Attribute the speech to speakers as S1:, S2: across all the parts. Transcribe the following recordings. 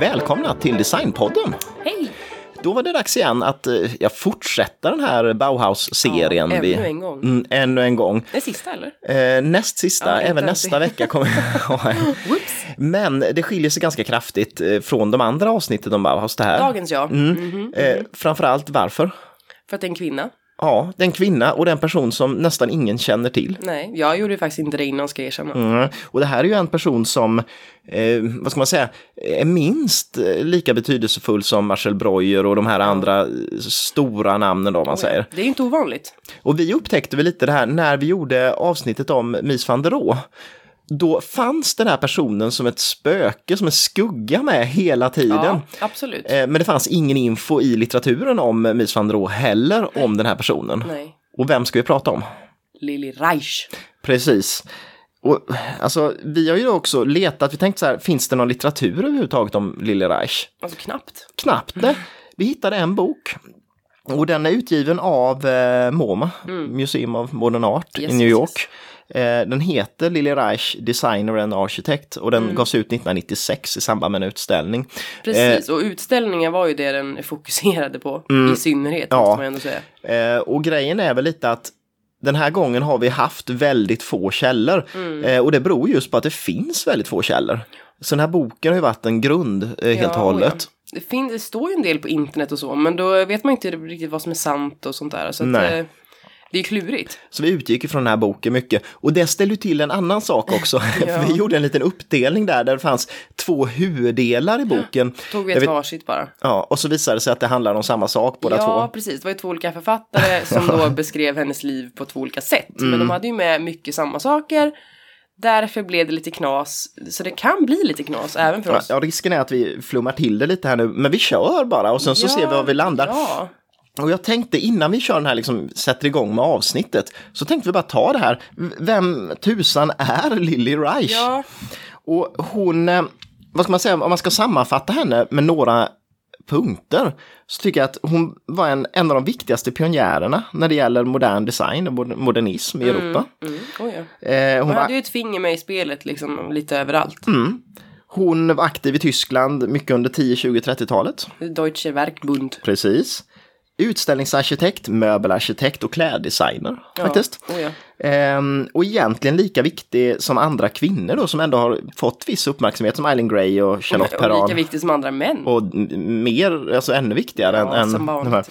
S1: Välkomna till Designpodden!
S2: Hej!
S1: Då var det dags igen att eh, jag fortsätta den här Bauhaus-serien.
S2: Ja, ännu
S1: Vi-
S2: en gång.
S1: Mm, ännu en gång.
S2: Det sista eller?
S1: Eh, näst sista,
S2: Ja,
S1: även
S2: alltid.
S1: nästa vecka kommer jag ha en. Men det skiljer sig ganska kraftigt eh, från de andra avsnitten om Bauhaus det här.
S2: Dagens ja. Mhm.
S1: Eh, framförallt varför?
S2: För att det är en kvinna.
S1: Ja, den kvinna och den person som nästan ingen känner till.
S2: Nej, jag gjorde faktiskt inte det innan ska jag erkänna.
S1: Mm. Och det här är ju en person som, eh, vad ska man säga, är minst eh, lika betydelsefull som Marcel Breuer och de här andra eh, stora namnen då, om man säger.
S2: Det är inte ovanligt.
S1: Och vi upptäckte väl lite det här när vi gjorde avsnittet om Mies van der Rohe. Då fanns den här personen som ett spöke, som en skugga med hela tiden.
S2: Ja, absolut.
S1: Eh, Men det fanns ingen info i litteraturen om Mies van der Rohe heller om den här personen.
S2: Nej.
S1: Och vem ska vi prata om?
S2: Lili Reich.
S1: Precis. Och alltså, vi har ju också letat, vi tänkte så här, finns det någon litteratur överhuvudtaget om Lille Reich?
S2: Alltså knappt.
S1: Knappt det. Vi hittade en bok. Och den är utgiven av eh, MoMA, Museum of Modern Art
S2: Yes,
S1: i New
S2: yes,
S1: York. Eh, den heter Lille Reich Designer and Architect och den gavs ut 1996 i samband med en utställning.
S2: Precis, och utställningen var ju det den fokuserade på. I synnerhet,
S1: Ja.
S2: man ändå säga.
S1: Eh, och grejen är väl lite att den här gången har vi haft väldigt få källor. Eh, och det beror just på att det finns väldigt få källor. Så den här boken har ju varit en grund eh, helt och
S2: Ja,
S1: hållet.
S2: ja. Det, finns, det står ju en del på internet och så, men då vet man inte riktigt vad som är sant och sånt där. Så att, eh, det är klurigt.
S1: Så vi utgick ifrån den här boken mycket. Och det ställer ju till en annan sak också.
S2: Ja.
S1: vi gjorde en liten uppdelning där, där det fanns två huvuddelar i boken.
S2: Tog vi ett
S1: vet-
S2: varsitt bara.
S1: Ja, och så visade det sig att det handlar om samma sak båda
S2: ja,
S1: två.
S2: precis. Det var ju två olika författare som då beskrev hennes liv på två olika sätt. Men
S1: Mm.
S2: de hade ju med mycket samma saker. Därför blev det lite knas. Så det kan bli lite knas även för oss.
S1: Ja, risken är att vi flummar till det lite här nu, men vi kör bara och sen så ser vi var vi landar.
S2: Ja,
S1: Och jag tänkte innan vi kör den här, liksom, sätter igång med avsnittet, så tänkte vi bara ta det här. Vem tusan är Lily Reich?
S2: ja.
S1: Och hon, eh, vad ska man säga, om man ska sammanfatta henne med några punkter, så tycker jag att hon var en, en av de viktigaste pionjärerna när det gäller modern design och mod- modernism i Europa.
S2: Mm. Oh, ja.
S1: Eh, hon,
S2: Hon hade ju ett finger med i spelet liksom lite överallt.
S1: Mm. hon var aktiv i Tyskland mycket under 10, 20, 30-talet.
S2: Deutsche Werkbund.
S1: Precis. Utställningsarkitekt, möbelarkitekt och kläddesigner faktiskt.
S2: Oh, ja.
S1: Ehm, och egentligen lika viktig som andra kvinnor då som ändå har fått viss uppmärksamhet som Eileen Gray och Charlotte
S2: Och lika
S1: Perron.
S2: viktig som andra män.
S1: Och mer, alltså ännu viktigare
S2: Ja,
S1: än,
S2: som
S1: än de här.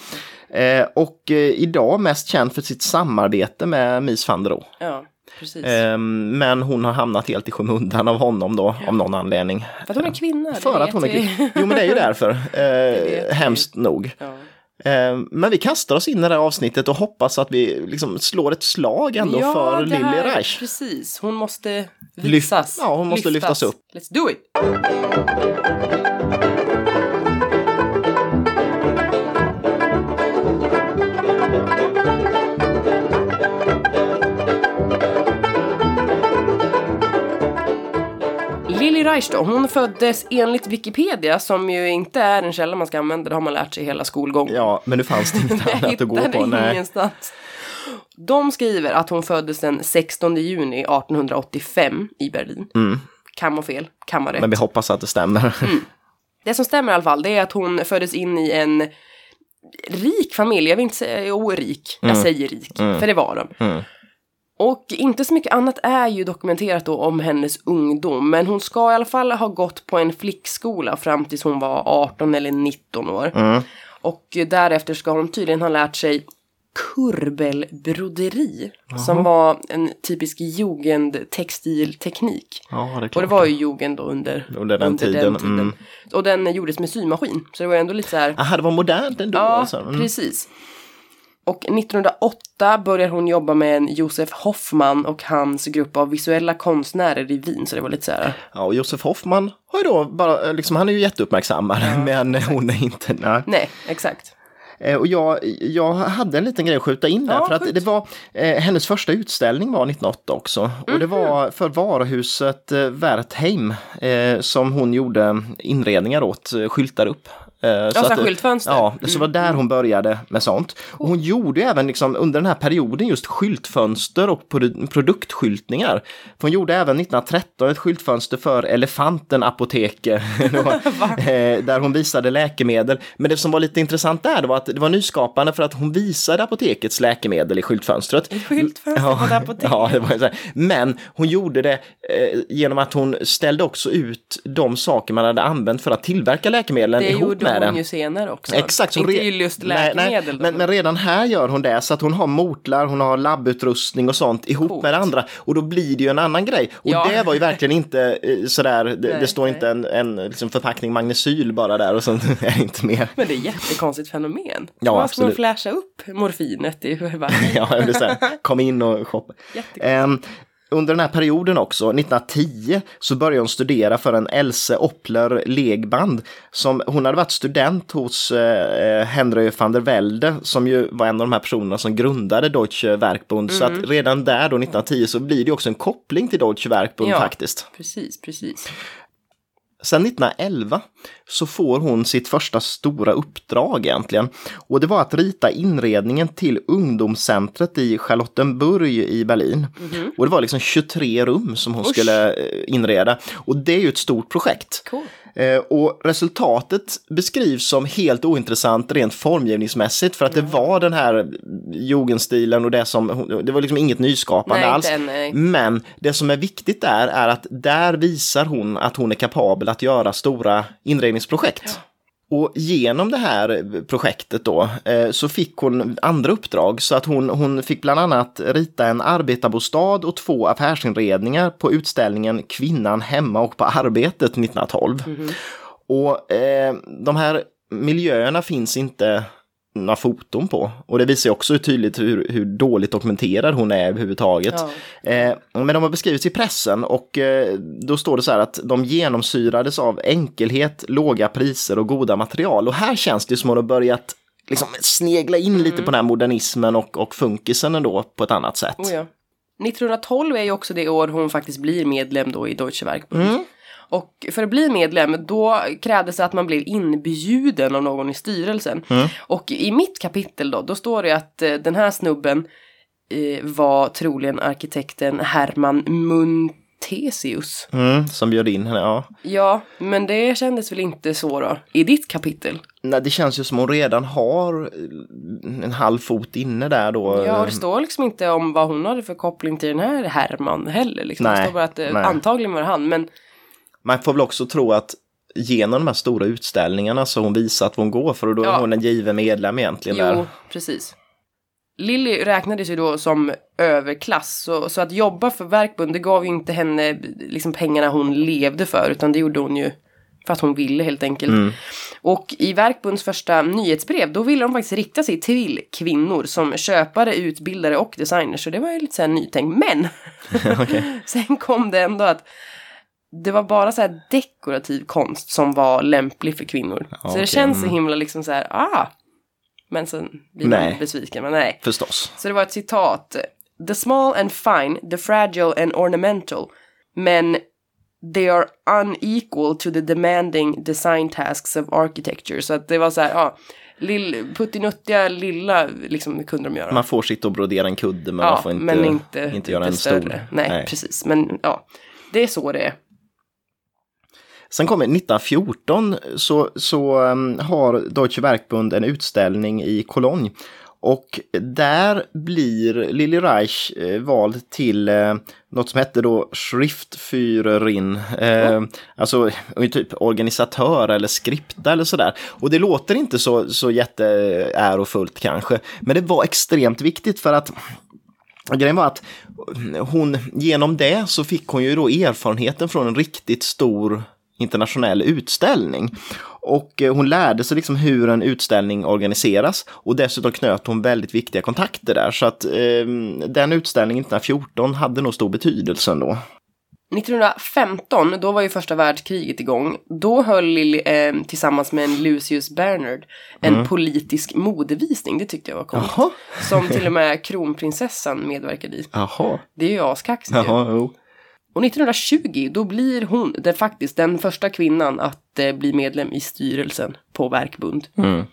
S1: Eh, och eh, idag mest känd för sitt samarbete med Mies van der Rohe.
S2: Ja, precis.
S1: Ehm, men hon har hamnat helt i skymundan av honom då, av någon anledning.
S2: för att hon är kvinna.
S1: För att hon är
S2: vi.
S1: kvinna. Jo men det är ju därför. Eh, hemskt nog.
S2: Ja.
S1: Eh, Men vi kastar oss in i det här avsnittet och hoppas att vi liksom slår ett slag ändå
S2: ja,
S1: för
S2: här-
S1: Reich.
S2: Precis, hon måste
S1: Lyft-
S2: visas.
S1: ja, hon måste lyftas upp.
S2: Let's do it! Reich då, hon föddes enligt Wikipedia, som ju inte är en källa man ska använda, det har man lärt sig hela skolgången.
S1: Ja, men nu fanns det inget annat att gå på. Nej.
S2: ingenstans. De skriver att hon föddes den 16 juni 1885 i Berlin. Kan vara fel, kan vara rätt.
S1: Mm. Men vi hoppas att det stämmer.
S2: Det som stämmer i alla fall, det är att hon föddes in i en rik familj. Jag vill inte säga jo, rik, jag säger rik, för det var de. Och inte så mycket annat är ju dokumenterat då om hennes ungdom, men hon ska i alla fall ha gått på en flickskola fram tills hon var 18 eller 19 år.
S1: Mm.
S2: Och därefter ska hon tydligen ha lärt sig kurbelbroderi, som var en typisk jugendtextilteknik.
S1: Ja, det
S2: Och det var ju jugend då under,
S1: Under den tiden, mm.
S2: Och den gjordes med symaskin, så det var ändå lite så här...
S1: Aha, det var modernt ändå.
S2: Ja,
S1: alltså. Mm.
S2: precis. Och 1908 börjar hon jobba med en Josef Hoffman och hans grupp av visuella konstnärer i Wien. Så det var lite så här.
S1: Ja, och Josef Hoffman har ju då bara, liksom, han är ju jätteuppmärksammad, men hon är inte, nej.
S2: Nej, exakt.
S1: Eh, och jag, jag hade en liten grej att skjuta in där,
S2: Ja,
S1: för att
S2: skjut.
S1: det var, eh, hennes första utställning var 1908 också. Och det
S2: Mhm.
S1: var för varuhuset eh, Wertheim eh, som hon gjorde inredningar åt, eh, skyltar upp. Eh,
S2: så
S1: att-
S2: skyltfönster. Mm.
S1: Ja, så det var där hon började med sånt. Och hon gjorde även liksom under den här perioden just skyltfönster och produ- produktskyltningar. För hon gjorde även 1913 ett skyltfönster för Elefanten Apoteke, då, eh, där hon visade läkemedel. Men det som var lite intressant där det var att det var nyskapande för att hon visade apotekets läkemedel i skyltfönstret.
S2: I skyltfönstret på ett apotek.
S1: Ja, det var så här. Men hon gjorde det eh, genom att hon ställde också ut de saker man hade använt för att tillverka läkemedlen
S2: Det
S1: ihop med
S2: hon
S1: den.
S2: ju senare också.
S1: Exakt. så
S2: Inte
S1: re-
S2: just
S1: Nej, nej,
S2: läkemedel. då,
S1: men, men redan här gör hon det, så att hon har motlar, hon har labbutrustning och sånt ihop
S2: Coolt.
S1: med det andra. Och då blir det ju en annan grej. Och
S2: Ja.
S1: det var ju verkligen inte eh, sådär, det,
S2: Nej,
S1: det står
S2: nej.
S1: inte en, en liksom förpackning magnesyl bara där och sen är det inte mer.
S2: Men det är ett jättekonstigt fenomen.
S1: Ja,
S2: ska man
S1: absolut.
S2: flasha upp morfinet i? Bara,
S1: Ja, det är så här, kom in och shoppa.
S2: Jättekonstigt.
S1: Under den här perioden också, 1910, så började hon studera för en Else Oppler Legband. Som, hon hade varit student hos eh, Henry van der Velde, som ju var en av de här personerna som grundade Deutsche Werkbund. Så
S2: Mm.
S1: att redan där då, 1910, så blir det också en koppling till Deutsche Werkbund
S2: Ja.
S1: faktiskt.
S2: Precis, precis.
S1: Sen 1911 så får hon sitt första stora uppdrag egentligen. Och det var att rita inredningen till ungdomscentret i Charlottenburg i Berlin. Och det var liksom 23 rum som hon
S2: Usch.
S1: skulle eh, inreda. Och det är ju ett stort projekt.
S2: Cool.
S1: Eh, Och resultatet beskrivs som helt ointressant rent formgivningsmässigt för att det var den här jugendstilen och det som, det var liksom inget nyskapande
S2: Nej,
S1: alls.
S2: inte.
S1: Men det som är viktigt där är att där visar hon att hon är kapabel att göra stora inredningsprojekt. Och genom det här projektet då eh, så fick hon andra uppdrag så att hon, hon fick bland annat rita en arbetarbostad och två affärsinredningar på utställningen Kvinnan hemma och på arbetet 1912. Och eh, de här miljöerna finns inte några foton på. Och det visar ju också tydligt hur, hur dåligt dokumenterad hon är överhuvudtaget.
S2: Ja.
S1: Eh, men de har beskrivits i pressen och eh, då står det så här att de genomsyrades av enkelhet, låga priser och goda material. Och här känns det som att de har börjat liksom snegla in lite på den här modernismen och, och funkisen ändå på ett annat sätt.
S2: Oh, ja. 1912 är ju också det år hon faktiskt blir medlem då i Deutsche Werkbund.
S1: Mm.
S2: Och för att bli medlem då krävdes det att man blev inbjuden av någon i styrelsen.
S1: Mm.
S2: Och i mitt kapitel då, då står det att eh, den här snubben eh, var troligen arkitekten Hermann Muntesius.
S1: Mm, som bjöd in henne, ja.
S2: Ja, men det kändes väl inte så då i ditt kapitel?
S1: Nej, det känns ju som hon redan har en halv fot inne där då.
S2: Ja, och det står liksom inte om vad hon hade för koppling till den här Herman heller. Liksom. det
S1: Nej,
S2: står bara att eh,
S1: nej.
S2: antagligen var det han, men
S1: Man får väl också tro att genom de här stora utställningarna så hon visat vad hon går för och då är
S2: Ja.
S1: hon en given medlem egentligen
S2: Jo,
S1: där.
S2: precis. Lilly räknades ju då som överklass, så, så att jobba för Verkbund det gav ju inte henne liksom pengarna hon levde för, utan det gjorde hon ju för att hon ville helt enkelt.
S1: Mm.
S2: Och i Verkbunds första nyhetsbrev, då ville de faktiskt rikta sig till kvinnor som köpare, utbildare och designers, så det var ju lite så här nytänkt. Men sen kom det ändå att det var bara så här dekorativ konst som var lämplig för kvinnor. så
S1: okej,
S2: det känns så
S1: mm.
S2: himla liksom så här, ah. Men sen blir
S1: Nej.
S2: man besviken, men nej.
S1: Förstås.
S2: Så det var ett citat. The small and fine, the fragile and ornamental. Men they are unequal to the demanding design tasks of architecture. Så att det var så här, ja. Lill, puttinuttiga lilla liksom kunde de göra.
S1: Man får sitta och brodera en kudde men man
S2: ja,
S1: får inte,
S2: men inte,
S1: inte göra en
S2: större.
S1: stol.
S2: Nej, precis. Men ja, det är så det är.
S1: Sen kommer 1914 så, så um, har Deutsche Werkbund en utställning i Cologne. Och där blir Lili Reich eh, vald till eh, något som hette då Schriftführerin, eh, alltså typ organisatör eller skripta eller sådär. Och det låter inte så, så jätteärofullt kanske, men det var extremt viktigt för att Grejen var att hon, genom det så fick hon ju då erfarenheten från en riktigt stor internationell utställning. Och eh, hon lärde sig liksom hur en utställning organiseras och dessutom knöt hon väldigt viktiga kontakter där. Så att eh, den utställningen 1914 hade nog stor betydelse ändå.
S2: 1915, då var ju första världskriget igång. Då höll Lily, eh, tillsammans med en Lucius Bernard en
S1: Mm.
S2: politisk modevisning. Det tyckte jag var coolt.
S1: Jaha.
S2: Som till och med kronprinsessan medverkade i.
S1: Jaha.
S2: Det är ju askaxigt ju. Och 1920 då blir hon det faktiskt den första kvinnan att eh, bli medlem i styrelsen på Verkbund.
S1: Mm.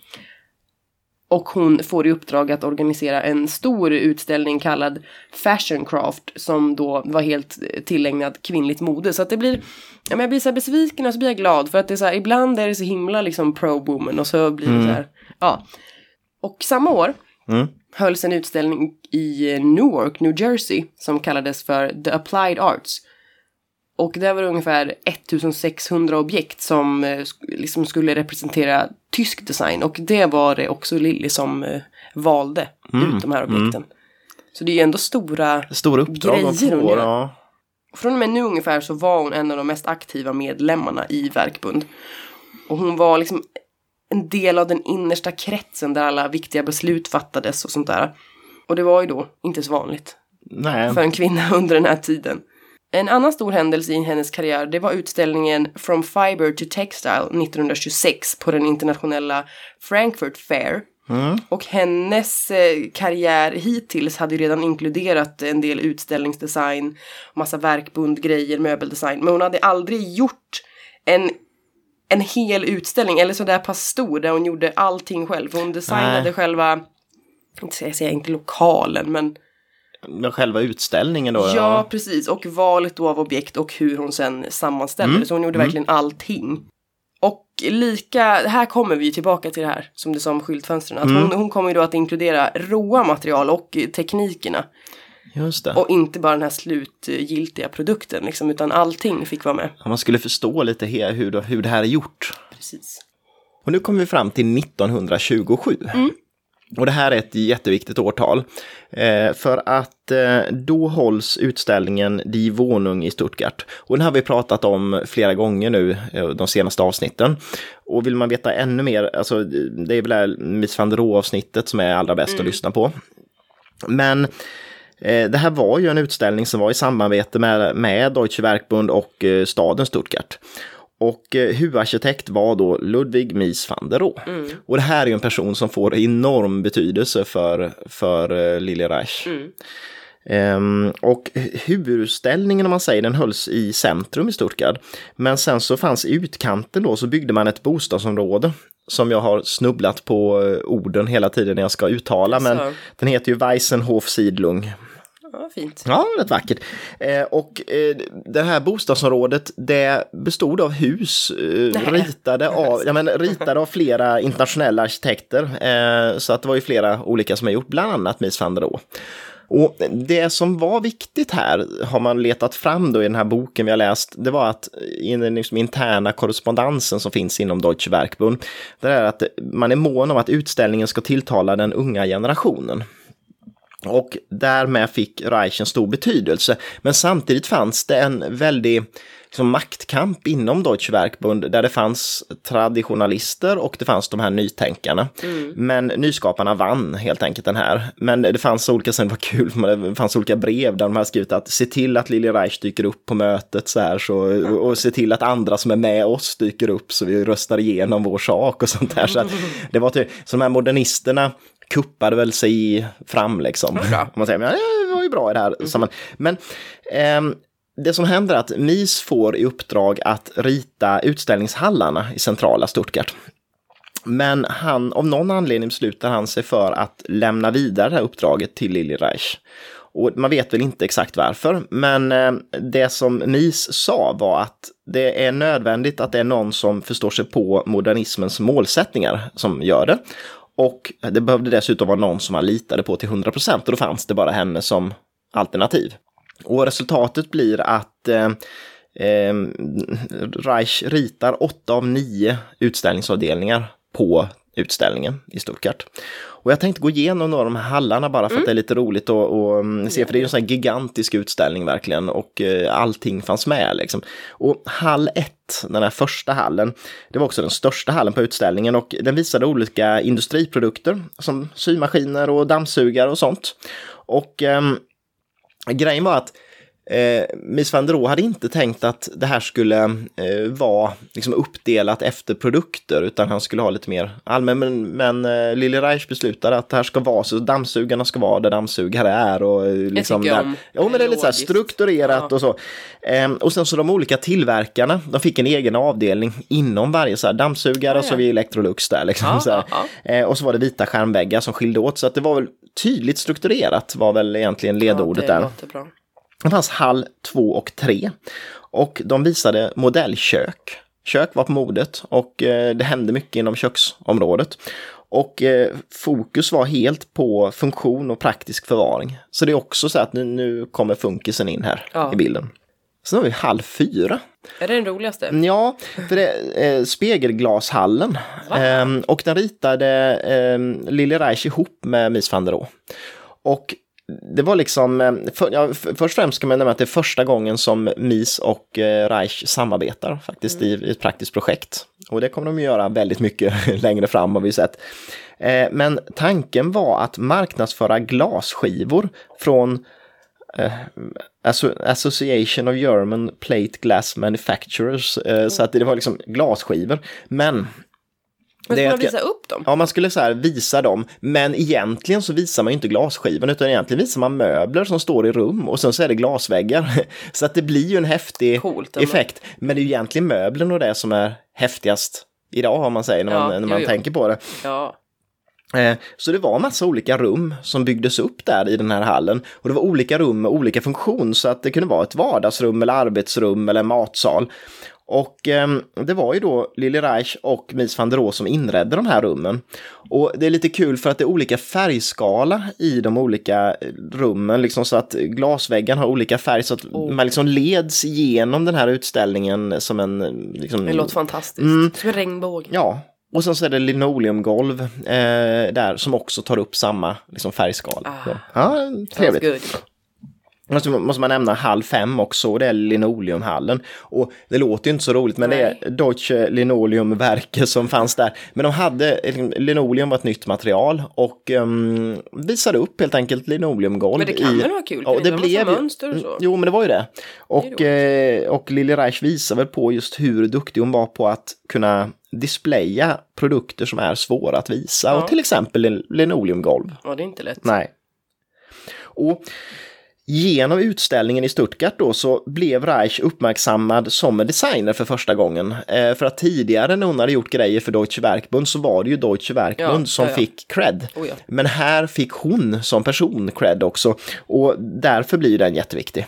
S2: Och hon får i uppdrag att organisera en stor utställning kallad Fashion Craft som då var helt eh, tillägnad kvinnligt mode. Så att det blir, ja, men jag blir så här besviken och så blir jag glad för att det är så här, ibland är det så himla liksom pro-woman och så blir det så här, ja. Och samma år
S1: Mm.
S2: hölls en utställning i eh, Newark, New Jersey, som kallades för The Applied Arts. Och där var det ungefär 1600 objekt som eh, liksom skulle representera tysk design. Och det var det också Lilly som eh, valde ut de här objekten. Så det är ju ändå stora...
S1: Stora uppdrag
S2: Grejer hon
S1: får.
S2: gör.
S1: Ja.
S2: Från och med nu ungefär så var hon en av de mest aktiva medlemmarna i Verkbund. Och hon var liksom en del av den innersta kretsen där alla viktiga beslut fattades och sånt där. Och det var ju då inte så vanligt
S1: Nej.
S2: för en kvinna under den här tiden. En annan stor händelse i hennes karriär det var utställningen From Fiber to Textile 1926 på den internationella Frankfurt Fair. Och hennes eh, karriär hittills hade ju redan inkluderat en del utställningsdesign, massa verkbundgrejer, möbeldesign. Men hon hade aldrig gjort en, en hel utställning, eller sådär pass stor, där hon gjorde allting själv. För hon designade
S1: Nej.
S2: själva, jag säga inte lokalen, men
S1: Men själva utställningen då?
S2: Ja, precis. Och valet då av objekt och hur hon sen sammanställde det. Så hon gjorde verkligen allting. Och lika, här kommer vi tillbaka till det här som det som skyltfönstren. Att hon, hon kommer ju då att inkludera råa material och teknikerna.
S1: Just det.
S2: Och inte bara den här slutgiltiga produkten liksom, utan allting fick vara med.
S1: Om man skulle förstå lite hur, hur det här är gjort.
S2: Precis.
S1: Och nu kommer vi fram till 1927. Och det här är ett jätteviktigt årtal. Eh, för att eh, då hålls utställningen Die Wohnung i Stuttgart. Och den har vi pratat om flera gånger nu, eh, de senaste avsnitten. Och vill man veta ännu mer, alltså det är väl det här Miss van der avsnittet som är allra bäst att lyssna på. Men det här var ju en utställning som var i samarbete med, med Deutsche Werkbund och staden Stuttgart. Och eh, huvudarkitekt var då Ludwig Mies van der Rohe. Och det här är ju en person som får enorm betydelse för, för eh, Lille Reich. Ehm, och huvudutställningen om man säger, den hölls i centrum i Stuttgart. Men sen så fanns i utkanten då så byggde man ett bostadsområde som jag har snubblat på eh, orden hela tiden när jag ska uttala. Men
S2: Så.
S1: den heter ju Weissenhof Siedlung.
S2: Ja, fint.
S1: Ja, rätt vackert. Eh, och eh, det här bostadsområdet, det bestod av hus eh, ritade, av, ja, men, ritade av flera internationella arkitekter. Så att det var ju flera olika som har gjort, bland annat Mies van der Rohe. Och det som var viktigt här, har man letat fram då i den här boken vi har läst, det var att i den liksom interna korrespondensen som finns inom Deutsche Werkbund, det är att man är mån om att utställningen ska tilltala den unga generationen. Och därmed fick Reich en stor betydelse. Men samtidigt fanns det en väldig liksom, maktkamp inom Deutsche Werkbund där det fanns traditionalister och det fanns de här nytänkarna. Men nyskaparna vann helt enkelt den här. Men det fanns olika, sen var kul, det fanns olika brev där de hade skrivit att se till att Lille Reich dyker upp på mötet så här så, och, och se till att andra som är med oss dyker upp så vi röstar igenom vår sak och sånt där. Så att det var typ, så de här modernisterna kuppade väl sig fram liksom. Om man säger, men det var ju bra i det här sammanhanget. Men ehm, det som händer är att MIS får i uppdrag att rita utställningshallarna i centrala Stuttgart. Men han, av någon anledning beslutar han sig för att lämna vidare det här uppdraget till Lili Reich. Och man vet väl inte exakt varför, men eh, det som MIS sa var att det är nödvändigt att det är någon som förstår sig på modernismens målsättningar som gör det. Och det behövde dessutom vara någon som man litade på till 100 procent och då fanns det bara henne som alternativ. Och resultatet blir att eh, eh, Reich ritar åtta av nio utställningsavdelningar på utställningen i Stuttgart. Och jag tänkte gå igenom några av de här hallarna bara för att det är lite roligt att och, mm, se, för det är ju en sån här gigantisk utställning verkligen och eh, allting fanns med liksom. Och hall 1, den här första hallen, det var också den största hallen på utställningen och den visade olika industriprodukter som symaskiner och dammsugare och sånt. Och ehm, grejen var att Eh, Miss van der Rohe hade inte tänkt att det här skulle eh, vara liksom uppdelat efter produkter utan han skulle ha lite mer allmän. Men, men eh, Lili Reich beslutade att det här ska vara så dammsugarna ska vara där dammsugare är. Och, eh, liksom där.
S2: om
S1: Jo, men det är lite så här strukturerat
S2: Ja.
S1: och så. Eh, och sen så de olika tillverkarna, de fick en egen avdelning inom varje så här dammsugare
S2: Ja,
S1: och så
S2: ja.
S1: vi Electrolux där liksom.
S2: Ja,
S1: så
S2: ja,
S1: Eh, och så var det vita skärmväggar som skilde åt så att det var väl tydligt strukturerat var väl egentligen ledordet
S2: ja,
S1: där.
S2: Det
S1: fanns hall 2 och 3 och de visade modellkök. Kök var på modet och eh, det hände mycket inom köksområdet. Och eh, fokus var helt på funktion och praktisk förvaring. Så det är också så att nu, nu kommer funkisen in här
S2: Ja.
S1: i bilden. Sen har vi hall 4.
S2: Är det den roligaste?
S1: Ja, för det är eh, spegelglashallen. Ehm, och den ritade eh, Lille Reich ihop med Mies van der Rohe. Och det var liksom, eh, för, ja, först och främst kan man nämna att det är första gången som Mies och eh, Reich samarbetar faktiskt i, i ett praktiskt projekt. Och det kommer de att göra väldigt mycket längre fram har vi sett. Eh, men tanken var att marknadsföra glasskivor från eh, Asso- Association of German Plate Glass Manufacturers. Eh, Så att det var liksom glasskivor. Men
S2: Men
S1: är
S2: man visa upp dem?
S1: Ja, man skulle så här visa dem, men egentligen så visar man inte glasskivan utan egentligen visar man möbler som står i rum och sen så är det glasväggar. Så att det blir ju en häftig
S2: Coolt
S1: effekt. Men det är ju egentligen möblen och det som är häftigast idag om man säger när man,
S2: Ja,
S1: när man
S2: jo, jo.
S1: tänker på det.
S2: Ja.
S1: Eh, Så det var massa olika rum som byggdes upp där i den här hallen. Och det var olika rum med olika funktion så att det kunde vara ett vardagsrum eller arbetsrum eller en matsal. Och eh, det var ju då Lili Reich och Mies van der Rohe som inredde de här rummen. Och det är lite kul för att det är olika färgskala i de olika eh, rummen, liksom så att glasväggen har olika färg så att
S2: Oh.
S1: man liksom leds igenom den här utställningen som en... eh, Liksom,
S2: Det låter fantastiskt.
S1: Mm.
S2: Som en regnbåge.
S1: Ja, och sen så är det linoleumgolv eh, där som också tar upp samma liksom, färgskala.
S2: Ah.
S1: Ja, trevligt. Måste, måste man nämna hall 5 också, och det är linoleumhallen. Och det låter ju inte så roligt, men det är Deutsche Linoleumwerke som fanns där. Men de hade, liksom, linoleum var ett nytt material och um, visade upp helt enkelt linoleumgolv.
S2: Men det kan
S1: i,
S2: väl vara kul?
S1: Ja, det
S2: det
S1: blev
S2: mönster och så?
S1: Jo, men det var ju det. Och,
S2: är
S1: eh, och Lili Reich visar väl på just hur duktig hon var på att kunna displaya produkter som är svåra att visa.
S2: Ja.
S1: Och till exempel lin- linoleumgolv.
S2: Ja, det är inte lätt.
S1: Nej. Och genom utställningen i Stuttgart då så blev Reich uppmärksammad som en designer för första gången. Eh, för att tidigare när hon hade gjort grejer för Deutsche Werkbund så var det ju Deutsche Werkbund
S2: Ja,
S1: som
S2: ja, ja.
S1: fick cred.
S2: Oh.
S1: Men här fick hon som person cred också och därför blir den jätteviktig.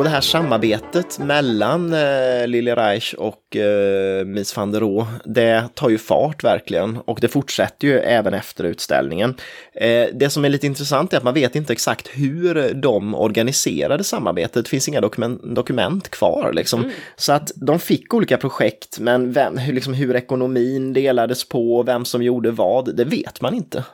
S1: Och det här samarbetet mellan eh, Lili Reich och eh, Mies van der Rohe, det tar ju fart verkligen och det fortsätter ju även efter utställningen. Eh, det som är lite intressant är att man vet inte exakt hur de organiserade samarbetet, det finns inga dokument, dokument kvar liksom. Så att de fick olika projekt, men vem, hur, liksom, hur ekonomin delades på, vem som gjorde vad, det vet man inte.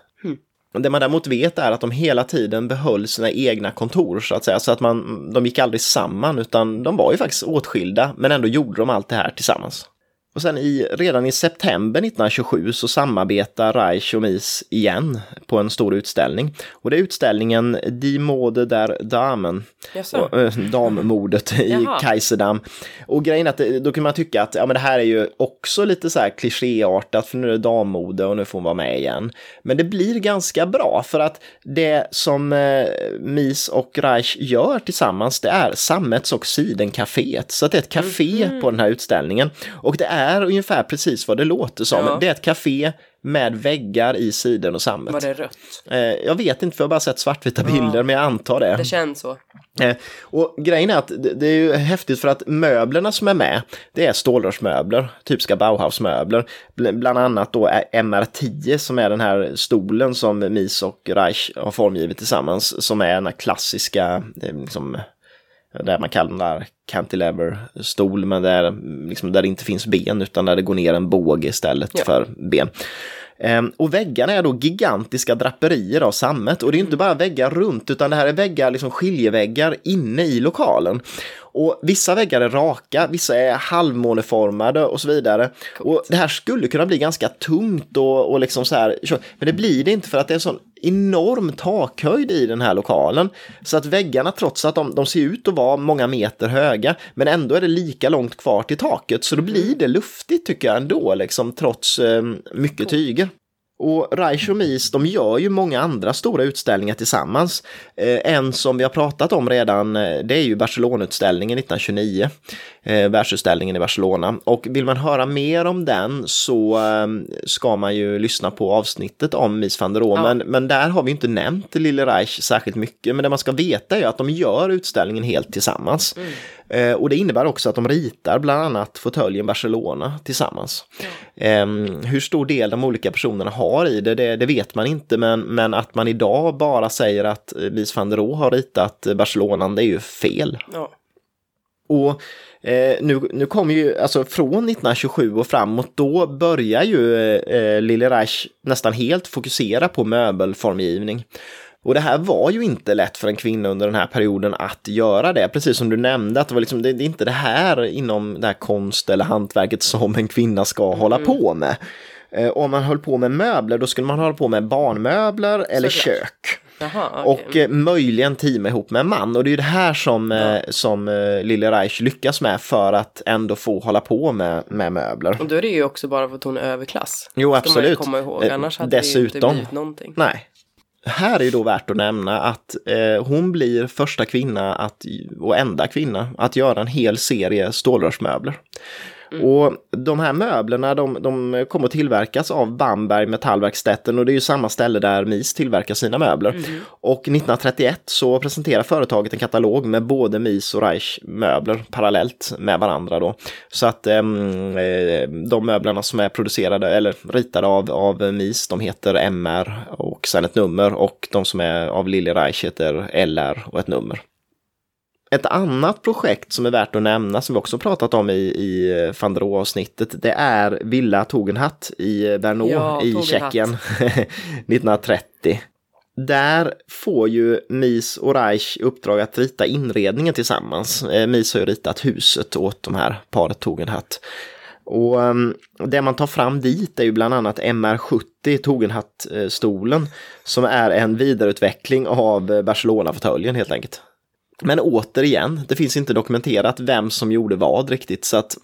S1: Det man däremot vet är att de hela tiden behöll sina egna kontor så att säga, så att man, de gick aldrig samman utan de var ju faktiskt åtskilda men ändå gjorde de allt det här tillsammans. Och sen i, redan i september 1927 så samarbetar Reich och Mies igen på en stor utställning. Och det är utställningen Die Mode der Damen, och, äh, dammordet i
S2: Jaha.
S1: Kaiserdam. Och grejen är att det- då kan man tycka att ja, men det här är ju också lite så här klichéartat för nu är det dammode och nu får hon vara med igen. Men det blir ganska bra för att det som eh, Mies och Reich gör tillsammans det är Sammets och Sidencaféet. Så det är ett café
S2: Mhm.
S1: på den här utställningen. Och det är ungefär precis vad det låter som.
S2: Ja.
S1: Det är ett café med väggar i siden och sammet.
S2: Var det rött?
S1: Eh, jag vet inte för jag har bara sett svartvita bilder men jag antar det.
S2: Det känns så.
S1: Eh, Och grejen är att det det är ju häftigt för att möblerna som är med, det är stålrörsmöbler, typiska Bauhausmöbler. Bl- Bland annat då är MR10 som är den här stolen som Mies och Reich har formgivit tillsammans, som är den här klassiska, eh, liksom, där man kallar cantilever-stol, men där, liksom, där det inte finns ben utan där det går ner en båge istället
S2: Ja.
S1: för ben. Ehm, och väggarna är då gigantiska draperier av sammet och det är inte bara väggar runt utan det här är väggar, liksom skiljeväggar inne i lokalen. Och vissa väggar är raka, vissa är halvmåneformade och så vidare. Och det här skulle kunna bli ganska tungt och, och liksom så här, men det blir det inte för att det är en sån enorm takhöjd i den här lokalen. Så att väggarna, trots att de, de ser ut att vara många meter höga, men ändå är det lika långt kvar till taket. Så då blir det luftigt tycker jag ändå, liksom, trots eh, mycket tyger. Och Reich och Mies, de gör ju många andra stora utställningar tillsammans. Eh, en som vi har pratat om redan, eh, det är ju Barcelona-utställningen 1929, eh, världsutställningen i Barcelona. Och vill man höra mer om den så eh, ska man ju lyssna på avsnittet om Mies van der Rohe. Ja. Men, men där har vi inte nämnt Lille Reich särskilt mycket. Men det man ska veta är att de gör utställningen helt tillsammans. Eh, och det innebär också att de ritar bland annat fåtöljen Barcelona tillsammans. Eh, hur stor del de olika personerna har i det, det, det, vet man inte, men, men att man idag bara säger att Mies van der Rohe har ritat Barcelona, det är ju fel. Ja. Och eh, nu, nu kommer ju, alltså från 1927 och framåt, då börjar ju eh, Lille Reich nästan helt fokusera på möbelformgivning. Och det här var ju inte lätt för en kvinna under den här perioden att göra det, precis som du nämnde, att det, var liksom, det, det är inte det här inom det här konst eller hantverket som en kvinna ska mm. hålla på med. Eh, om man höll på med möbler, då skulle man hålla på med barnmöbler eller Så kök. Aha, okay. Och eh, möjligen teama ihop med en man. Och det är ju det här som, eh, ja. som eh, Lille Reich lyckas med för att ändå få hålla på med, med möbler.
S2: Och då är det ju också bara för att hon är överklass.
S1: Jo, absolut.
S2: komma ihåg. Eh, Annars hade Dessutom, det ju inte blivit någonting.
S1: Nej, här är det då värt att nämna att eh, hon blir första kvinna att, och enda kvinna att göra en hel serie stålrörsmöbler. Mm. Och de här möblerna de, de kommer att tillverkas av Bamberg Metallverkstätten och det är ju samma ställe där MIS tillverkar sina möbler. Mm. Och 1931 så presenterar företaget en katalog med både MIS och Reich möbler parallellt med varandra då. Så att ehm, eh, de möblerna som är producerade eller ritade av, av MIS de heter MR och sen ett nummer och de som är av Lille Reich heter LR och ett nummer. Ett annat projekt som är värt att nämna, som vi också pratat om i, i van der avsnittet det är Villa Togenhatt i Bernau ja, i Tjeckien 1930. Där får ju Mies och Reich uppdrag att rita inredningen tillsammans. Eh, Mies har ju ritat huset åt de här paret Togenhatt. Och um, det man tar fram dit är ju bland annat MR70, Togenhatt-stolen, som är en vidareutveckling av Barcelona-fåtöljen helt enkelt. Men återigen, det finns inte dokumenterat vem som gjorde vad riktigt så att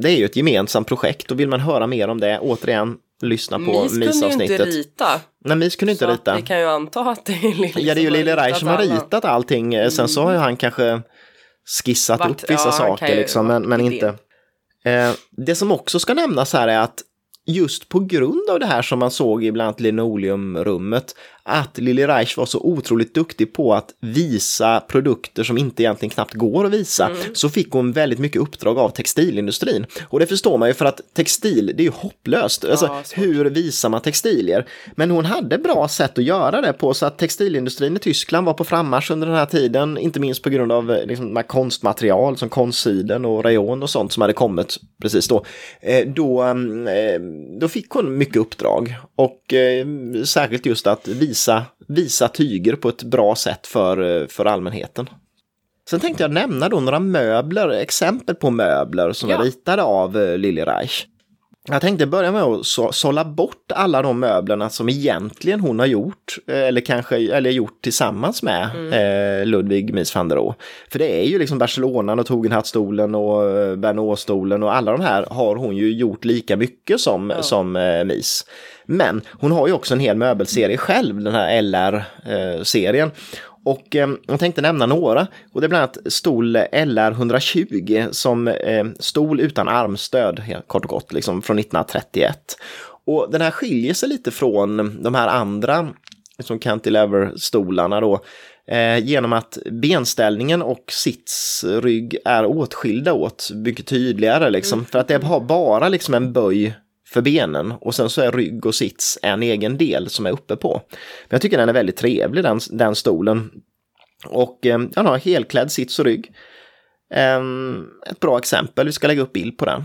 S1: det är ju ett gemensamt projekt och vill man höra mer om det, återigen, lyssna på MIS-avsnittet. Mis kunde ju inte
S2: rita.
S1: Nej, Mis kunde inte rita.
S2: vi kan ju anta att det är
S1: liksom Ja, det är ju Lille Reich som har ritat allting. Mm. Sen så har ju han kanske skissat Vart, upp vissa ja, saker liksom, men, men inte. Eh, det som också ska nämnas här är att just på grund av det här som man såg i bland annat linoleumrummet, att Lili Reich var så otroligt duktig på att visa produkter som inte egentligen knappt går att visa, mm. så fick hon väldigt mycket uppdrag av textilindustrin. Och det förstår man ju för att textil, det är ju hopplöst. Ja, alltså, hur visar man textilier? Men hon hade bra sätt att göra det på så att textilindustrin i Tyskland var på frammarsch under den här tiden, inte minst på grund av liksom, konstmaterial som konsiden och rayon och sånt som hade kommit precis då. Eh, då, eh, då fick hon mycket uppdrag och eh, särskilt just att visa visa, visa tyger på ett bra sätt för, för allmänheten. Sen tänkte jag nämna då några möbler, exempel på möbler som ja. är ritade av eh, Lili Reich. Jag tänkte börja med att så, sålla bort alla de möblerna som egentligen hon har gjort, eh, eller kanske eller gjort tillsammans med mm. eh, Ludwig Mies van der Rohe. För det är ju liksom Barcelona och Tugendhatstolen och eh, Bernot-stolen och alla de här har hon ju gjort lika mycket som, ja. som eh, Mies. Men hon har ju också en hel möbelserie själv, den här LR-serien. Och eh, jag tänkte nämna några. Och det är bland annat stol LR120 som eh, stol utan armstöd, kort och gott, liksom från 1931. Och den här skiljer sig lite från de här andra som cantilever-stolarna då. Eh, genom att benställningen och sitsrygg är åtskilda åt mycket tydligare liksom. Mm. För att det har bara liksom en böj för benen och sen så är rygg och sits en egen del som är uppe på. Men jag tycker den är väldigt trevlig den, den stolen. Och eh, den har helklädd sits och rygg. Eh, ett bra exempel, vi ska lägga upp bild på den.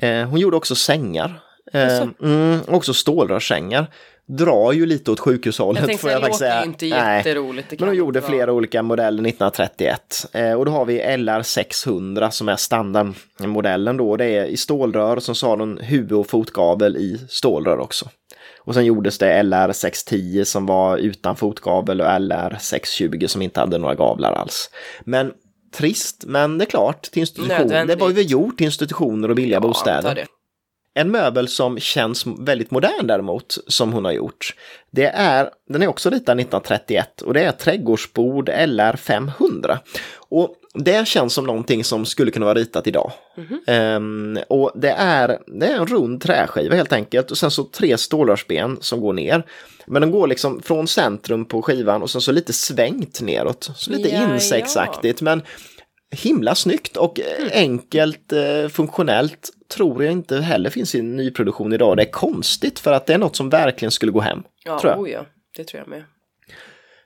S1: Eh, hon gjorde också sängar Eh, mm, också stålrörssängar. Drar ju lite åt sjukhushållet.
S2: Jag tänkte
S1: får jag
S2: det låter
S1: säga.
S2: inte
S1: Nej.
S2: jätteroligt.
S1: Men de gjorde flera olika modeller 1931. Eh, och då har vi LR600 som är standardmodellen då. Det är i stålrör och så har de huvud och fotgavel i stålrör också. Och sen gjordes det LR610 som var utan fotgavel och LR620 som inte hade några gavlar alls. Men trist, men det är klart, till institution. Det var ju gjort till institutioner och billiga
S2: Ja,
S1: bostäder. En möbel som känns väldigt modern däremot, som hon har gjort, det är, den är också ritad 1931 och det är trädgårdsbord LR500. Och det känns som någonting som skulle kunna vara ritat idag. Ehm, och det är, det är en rund träskiva helt enkelt och sen så tre stålrörsben som går ner. Men de går liksom från centrum på skivan och sen så lite svängt neråt. Så lite
S2: Ja,
S1: insektsaktigt men himla snyggt och
S2: Mm.
S1: enkelt eh, funktionellt tror jag inte heller finns i nyproduktion idag. Det är konstigt för att det är något som verkligen skulle gå hem.
S2: Ja,
S1: tror jag.
S2: oh ja, det tror jag med.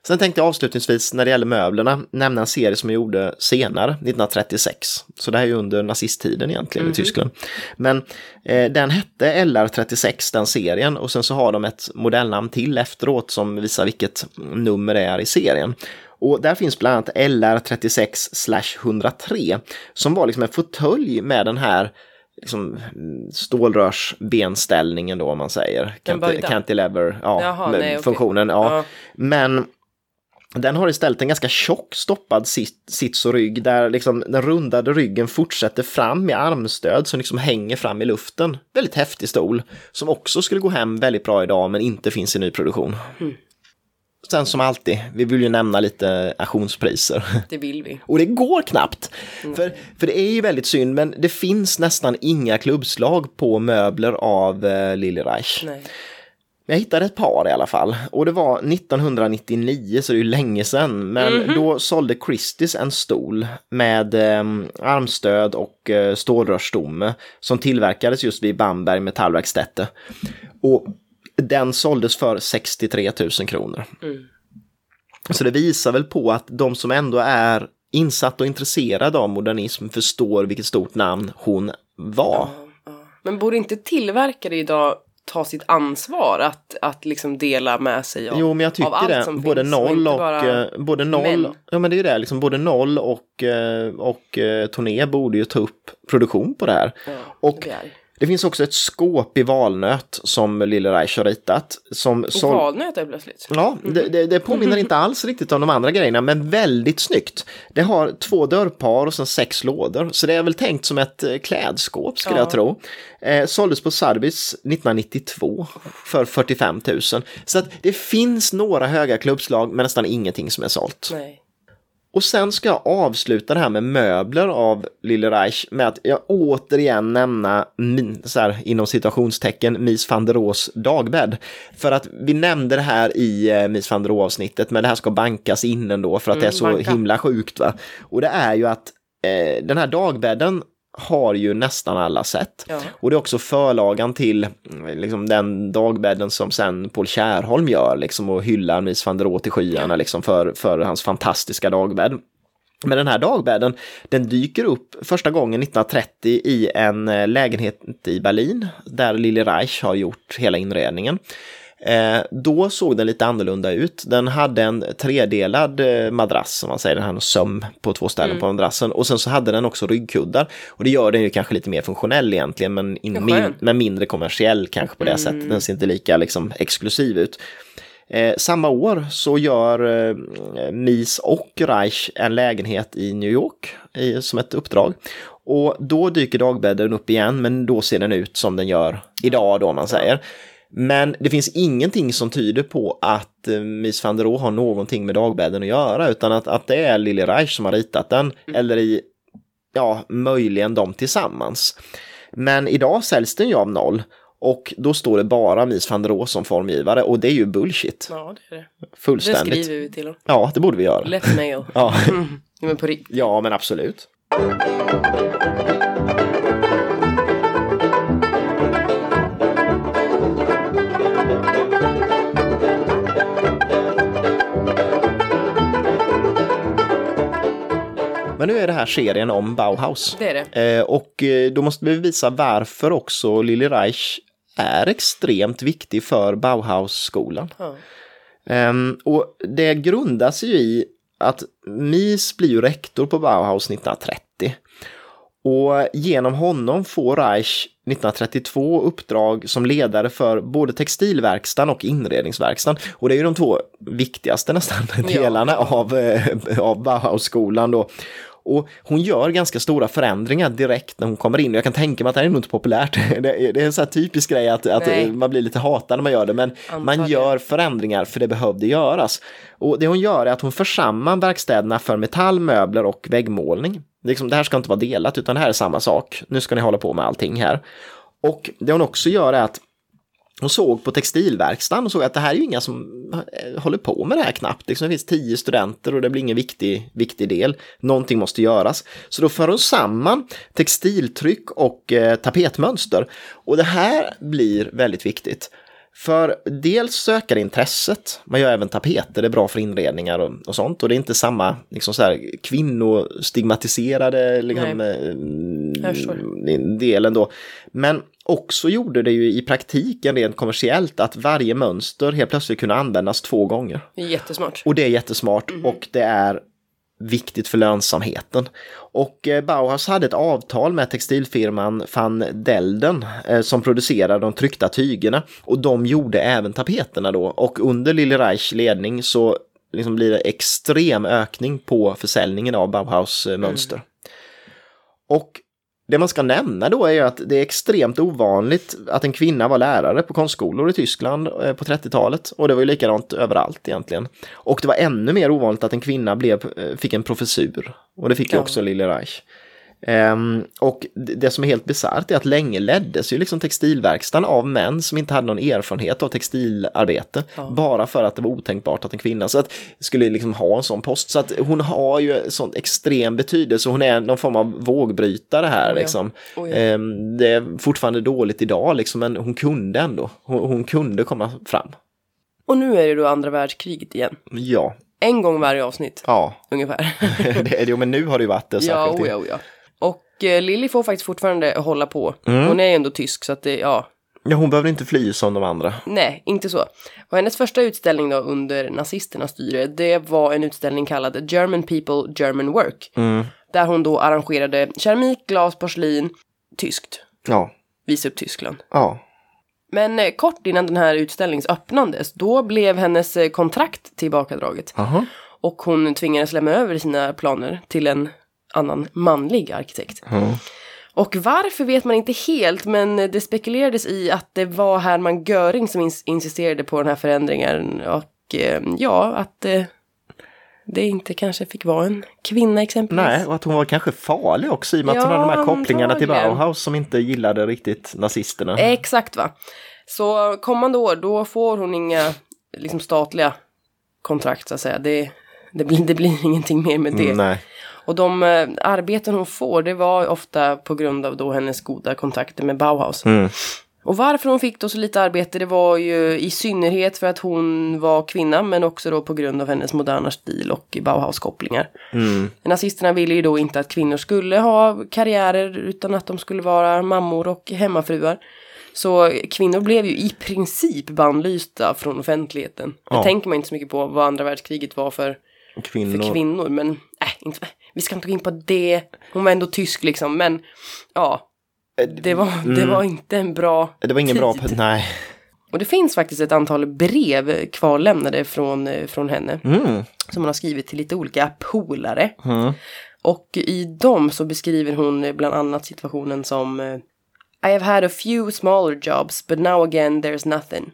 S1: Sen tänkte jag avslutningsvis när det gäller möblerna nämna en serie som jag gjorde senare, 1936. Så det här är ju under nazisttiden egentligen
S2: Mhm.
S1: i Tyskland. Men eh, den hette LR36, den serien, och sen så har de ett modellnamn till efteråt som visar vilket nummer det är i serien. Och där finns bland annat LR36 103 som var liksom en fåtölj med den här liksom, mm, stålrörsbenställningen då om man säger. Cantilever, ja,
S2: Jaha,
S1: med
S2: nej,
S1: funktionen. Ja.
S2: Ja.
S1: Men den har istället en ganska tjock stoppad sit- sits och rygg där liksom den rundade ryggen fortsätter fram med armstöd som liksom hänger fram i luften. Väldigt häftig stol som också skulle gå hem väldigt bra idag men inte finns i nyproduktion. Sen som alltid, vi vill ju nämna lite auktionspriser.
S2: Det vill vi.
S1: Och det går knappt. För, för det är ju väldigt synd, men det finns nästan inga klubbslag på möbler av eh, Lilly Reich.
S2: Nej.
S1: Jag hittade ett par i alla fall. Och det var 1999, så det är ju länge sedan. Men då sålde Christies en stol med eh, armstöd och eh, stålrörsstomme som tillverkades just vid Bamberg metallverkstätte. Och den såldes för 63 000 kronor. Så det visar väl på att de som ändå är insatt och intresserade av modernism förstår vilket stort namn hon var.
S2: Men borde inte tillverkare idag ta sitt ansvar att, att liksom dela med sig av,
S1: Jo, men jag
S2: av allt
S1: tycker det.
S2: som
S1: Både
S2: finns och
S1: noll och,
S2: bara...
S1: eh, både noll,
S2: män.
S1: ja men det är ju det, liksom både noll och, eh, och eh, Torné borde ju ta upp produktion på det här.
S2: Ja,
S1: och
S2: det.
S1: Det finns också ett skåp i valnöt som Lille Reich har ritat. Som
S2: Och
S1: sål-
S2: valnöt är plötsligt.
S1: Ja, det, det, det påminner inte alls riktigt om de andra grejerna, men väldigt snyggt. Det har två dörrpar och sen sex lådor, så det är väl tänkt som ett eh, klädskåp skulle
S2: Ja.
S1: jag tro. Eh, såldes på Sarbis 1992 för 45 000. Så att det finns några höga klubbslag, men nästan ingenting som är sålt.
S2: Nej.
S1: Och sen ska jag avsluta det här med möbler av Lille Reich med att jag återigen nämna så här, inom situationstecken Mies van der Roos dagbädd. För att vi nämnde det här i eh, Mies van der Roos avsnittet men det här ska bankas in ändå för att det är så
S2: banka.
S1: himla sjukt. Va? Och det är ju att eh, den här dagbädden har ju nästan alla sett.
S2: Ja.
S1: Och det är också förlagan till mm, liksom, den dagbädden som sen Paul Kärholm gör liksom, och hyllar Mies van der Rohe till skyarna liksom, för, för hans fantastiska dagbädd. Men den här dagbädden, den dyker upp första gången 1930 i en eh, lägenhet i Berlin där Lille Reich har gjort hela inredningen. Eh, då såg den lite annorlunda ut. Den hade en tredelad eh, madrass, som man säger, den hade en söm på två ställen på madrassen. Och sen så hade den också ryggkuddar. Och det gör den ju kanske lite mer funktionell egentligen, men, in, min, men mindre kommersiell kanske på det sättet. Den ser inte lika liksom, exklusiv ut. Eh, samma år så gör eh, Mies och Reich en lägenhet i New York i, som ett uppdrag. Och då dyker dagbädden upp igen, men då ser den ut som den gör idag då, om man säger. Men det finns ingenting som tyder på att eh, Mies van der Rohe har någonting med dagbädden att göra, utan att, att det är Lille Reich som har ritat den, eller i, ja, möjligen de tillsammans. Men idag säljs den ju av noll. Och då står det bara Mies van der Rohe som formgivare och det är ju bullshit.
S2: Ja, det är det. Det
S1: Fullständigt.
S2: skriver vi till dem.
S1: Ja, det borde vi göra.
S2: Let mail.
S1: Ja,
S2: Mm. Men på riktigt.
S1: ja men absolut. Men nu är det här serien om Bauhaus.
S2: Det är det.
S1: Eh, och eh, då måste vi visa varför också Lili Reich är extremt viktig för Bauhaus-skolan.
S2: Ja.
S1: Ehm, och det grundas ju i att Mies blir ju rektor på Bauhaus 1930. Och genom honom får Reich 1932 uppdrag som ledare för både textilverkstan och inredningsverkstan. Och det är ju de två viktigaste nästan delarna av, eh, av Bauhaus-skolan då. Och hon gör ganska stora förändringar direkt när hon kommer in. Jag kan tänka mig att det här är nog inte populärt. Det är, det är en sån här typisk grej att, att man blir lite hatad när man gör det, men man
S2: Antagligen.
S1: gör förändringar för det behövde göras. Och det hon gör är att hon för samman verkstäderna för metall, möbler och väggmålning. Liksom, det här ska inte vara delat, utan det här är samma sak. Nu ska ni hålla på med allting här. Och det hon också gör är att hon såg på textilverkstaden och såg att det här är ju inga som eh, håller på med det här knappt. Liksom, det finns tio studenter och det blir ingen viktig, viktig del. Någonting måste göras. Så då för hon samman textiltryck och eh, tapetmönster. Och det här blir väldigt viktigt. För dels ökar intresset, man gör även tapeter, det är bra för inredningar och, och sånt. Och det är inte samma liksom så här, kvinnostigmatiserade liksom, eh, delen då. Men också gjorde det ju i praktiken rent kommersiellt att varje mönster helt plötsligt kunde användas två gånger.
S2: Jättesmart.
S1: Och det är jättesmart och det är viktigt för lönsamheten. Och eh, Bauhaus hade ett avtal med textilfirman van Delden eh, som producerade de tryckta tygerna och de gjorde även tapeterna då och under Lille Reichs ledning så liksom blir det extrem ökning på försäljningen av Bauhaus eh, mönster. Och det man ska nämna då är ju att det är extremt ovanligt att en kvinna var lärare på konstskolor i Tyskland eh, på 30-talet. Och det var ju likadant överallt egentligen. Och det var ännu mer ovanligt att en kvinna blev, eh, fick en professur. Och det fick ju
S2: Ja.
S1: också Lille Reich. Ehm, och det som är helt bisarrt är att länge leddes ju liksom textilverkstan av män som inte hade någon erfarenhet av textilarbete.
S2: Ja.
S1: Bara för att det var otänkbart att en kvinna så att, skulle liksom ha en sån post. Så att hon har ju sån extrem betydelse. Hon är någon form av vågbrytare här
S2: Oh ja.
S1: liksom.
S2: Oh ja.
S1: Ehm, det är fortfarande dåligt idag liksom, men hon kunde ändå. Hon, hon kunde komma fram.
S2: Och nu är det då andra världskriget igen.
S1: Ja,
S2: En gång varje avsnitt,
S1: ja.
S2: ungefär.
S1: det, jo, men nu har det ju varit det
S2: ja,
S1: särskilt.
S2: oh Lilly får faktiskt fortfarande hålla på.
S1: Mm.
S2: Hon är ju ändå tysk, så att det, ja,
S1: ja, hon behöver inte fly som de andra.
S2: nej, inte så. Och hennes första utställning då under nazisternas styre, det var en utställning kallad German People, German Work.
S1: Mm.
S2: Där hon då arrangerade keramik, glas, porslin, tyskt.
S1: Ja,
S2: Visa upp Tyskland.
S1: ja.
S2: Men eh, kort innan den här utställningen öppnades, då blev hennes eh, kontrakt tillbakadraget.
S1: Aha.
S2: Och hon tvingades lämna över sina planer till en annan manlig arkitekt.
S1: Ja.
S2: Och varför vet man inte helt, men det spekulerades i att det var Hermann Göring som ins- insisterade på den här förändringen. Och eh, ja, att eh, det inte kanske fick vara en kvinna exempelvis.
S1: Nej, och att hon var kanske farlig också i och med att hon
S2: Ja,
S1: hade de här kopplingarna till. Bauhaus som inte gillade riktigt nazisterna.
S2: Exakt va. Så kommande år, då får hon inga liksom, statliga kontrakt så att säga. Det, det, blir, det blir ingenting mer med det.
S1: Mm, nej.
S2: Och de eh, arbeten hon får, det var ofta på grund av då hennes goda kontakter med Bauhaus.
S1: Mm.
S2: Och varför hon fick då så lite arbete, det var ju i synnerhet för att hon var kvinna, men också då på grund av hennes moderna stil och Bauhaus-kopplingar.
S1: Mm.
S2: Nazisterna ville ju då inte att kvinnor skulle ha karriärer, utan att de skulle vara mammor och hemmafruar. Så kvinnor blev ju i princip bannlysta från offentligheten.
S1: Ja.
S2: Det tänker man inte så mycket på vad andra världskriget var för
S1: Kvinnor.
S2: för kvinnor. Men inte, vi ska inte gå in på det. Hon var ändå tysk liksom. Men ja, det var, det var inte en bra
S1: Det var ingen bra...
S2: tid.
S1: Nej.
S2: Och det finns faktiskt ett antal brev kvarlämnade från, eh, från henne.
S1: Mm.
S2: Som hon har skrivit till lite olika polare.
S1: Mm.
S2: Och i dem så beskriver hon eh, bland annat situationen som eh, I have had a few smaller jobs but now again there's nothing.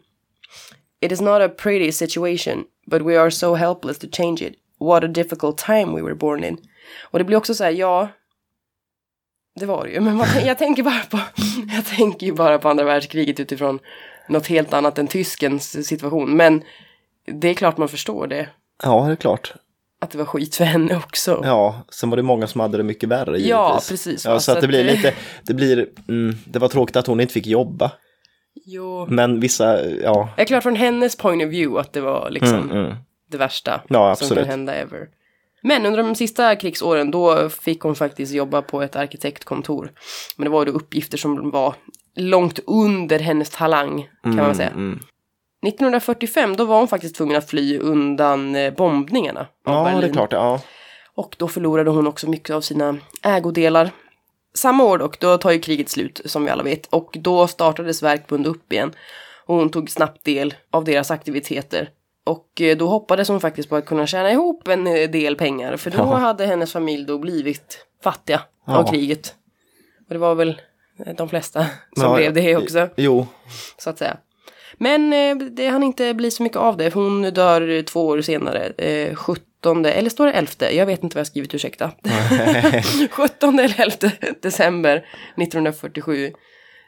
S2: It is not a pretty situation but we are so helpless to change it. What a difficult time we were born in. Och det blir också så här, ja, det var det ju. Men vad, jag tänker bara på, jag tänker ju bara på andra världskriget utifrån något helt annat än tyskens situation. Men det är klart man förstår det.
S1: Ja, det är klart.
S2: Att det var skit för henne också.
S1: Ja, sen var det många som hade det mycket värre givetvis.
S2: Ja, precis,
S1: Ja, så att det
S2: att
S1: blir
S2: det-
S1: lite, det blir, mm, det var tråkigt att hon inte fick jobba.
S2: Jo.
S1: Men vissa, ja.
S2: Det är klart från hennes point of view att det var liksom
S1: Mm, mm.
S2: Det värsta
S1: Ja,
S2: som kan hända ever. Men under de sista krigsåren då fick hon faktiskt jobba på ett arkitektkontor. Men det var ju då uppgifter som var långt under hennes talang kan man säga.
S1: Mm.
S2: 1945 då var hon faktiskt tvungen att fly undan eh, bombningarna
S1: Ja,
S2: Berlin.
S1: det är klart. Ja.
S2: Och då förlorade hon också mycket av sina ägodelar. Samma år dock, då tar ju kriget slut som vi alla vet. Och då startades Verkbund upp igen. Och hon tog snabbt del av deras aktiviteter. Och eh, då hoppades hon faktiskt på att kunna tjäna ihop en eh, del pengar. För då
S1: Ja.
S2: hade hennes familj då blivit fattiga
S1: Ja.
S2: av kriget. Och det var väl eh, de flesta som
S1: Ja,
S2: blev det också,
S1: Jo,
S2: så att säga. Men det hann inte bli så mycket av det. Hon dör två år senare. Eh, 17, eller står det 11? Jag vet inte vad jag skrivit, ursäkta. 17 eller 11 december 1947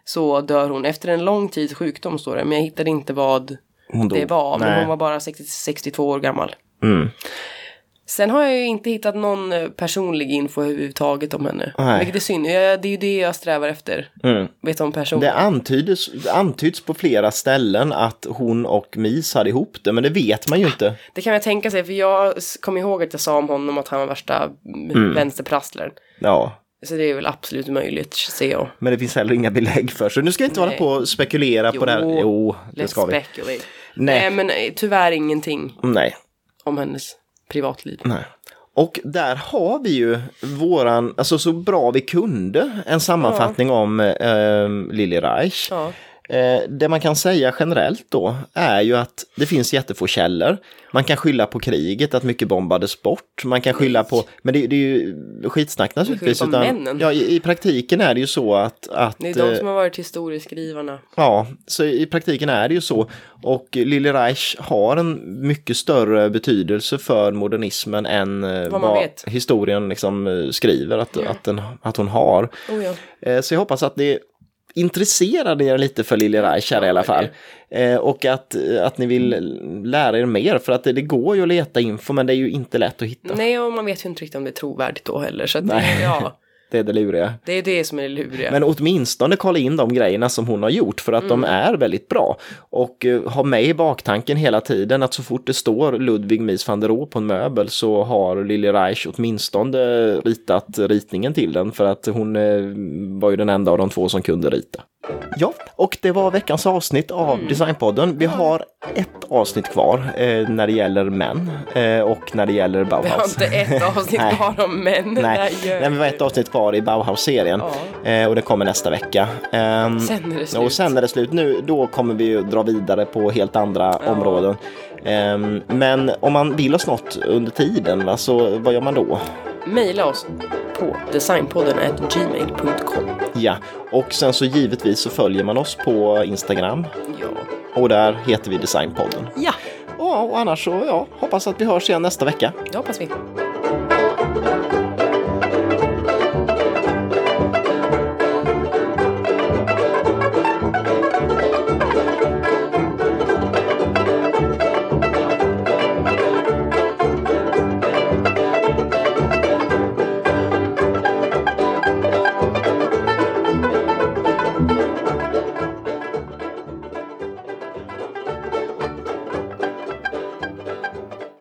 S2: så dör hon efter en lång tids sjukdom står det. Men jag hittade inte vad
S1: hon dog.
S2: det var. Men
S1: Nej.
S2: hon var bara 60, 62 år gammal.
S1: Mm.
S2: Sen har jag ju inte hittat någon eh, personlig info överhuvudtaget om henne.
S1: Nej.
S2: Vilket är synd. Jag, det är ju det jag strävar efter.
S1: Mm.
S2: Vet om person.
S1: Det antyds, det antyds på flera ställen att hon och Mis hade ihop det, men det vet man ju inte.
S2: Det kan jag tänka sig, för jag kommer ihåg att jag sa om honom att han var värsta mm. vänsterprasslern.
S1: Ja,
S2: Så det är väl absolut möjligt, ser jag.
S1: men det finns heller inga belägg för. Så nu ska vi inte
S2: Nej.
S1: hålla på och spekulera på det här.
S2: Jo,
S1: Jo, det ska vi.
S2: speculate.
S1: Nej.
S2: Nej, men eh, tyvärr ingenting
S1: Nej,
S2: om hennes privatliv.
S1: nej. Och där har vi ju våran, alltså så bra vi kunde, en sammanfattning om eh, Lili Reich.
S2: Ja.
S1: Eh, det man kan säga generellt då är ju att det finns jättefå källor. Man kan skylla på kriget, att mycket bombades bort. Man kan skylla på, men det, det är ju skitsnack naturligtvis.
S2: männen.
S1: ja, i, I praktiken är det ju så att... att
S2: Det är de
S1: eh,
S2: som har varit historieskrivarna.
S1: Ja, så i praktiken är det ju så. Och Lili Reich har en mycket större betydelse för modernismen än eh,
S2: Vad vet.
S1: historien liksom skriver att, att, den, att hon har.
S2: Oh, ja.
S1: Så jag hoppas att det intresserade er lite för Lili Reich här i alla fall. Eh, Och att, att ni vill lära er mer för att det, det går ju att leta info men det är ju inte lätt att hitta.
S2: Nej, och man vet ju inte riktigt om det är trovärdigt då heller. Så att ja,
S1: Det är det luriga.
S2: det är det som är det luriga.
S1: Men åtminstone kolla in de grejerna som hon har gjort för att de
S2: Mm.
S1: är väldigt bra. Och eh, ha med i baktanken hela tiden att så fort det står Ludwig Mies van der Rohe på en möbel så har Lili Reich åtminstone ritat ritningen till den för att hon eh, var ju den enda av de två som kunde rita. Ja, och det var veckans avsnitt av
S2: Mm.
S1: Designpodden. Vi har ett avsnitt kvar eh, när det gäller män eh, och när det gäller
S2: Vi har
S1: Bauhaus.
S2: inte ett avsnitt kvar om män.
S1: Nej, Nej, vi har ett avsnitt kvar i Bauhaus-serien eh, och det kommer nästa vecka. Ehm,
S2: Sen är det slut.
S1: och sen är det slut. Nu, då kommer vi ju dra vidare på helt andra områden. Ehm, men om man vill oss något under tiden, va, så vad gör man då?
S2: Maila oss på designpodden gmail.com.
S1: Ja, och sen så givetvis så följer man oss på Instagram
S2: Ja.
S1: och där heter vi Designpodden.
S2: ja,
S1: Ja, och annars så ja, hoppas att vi hörs igen nästa vecka.
S2: det hoppas vi.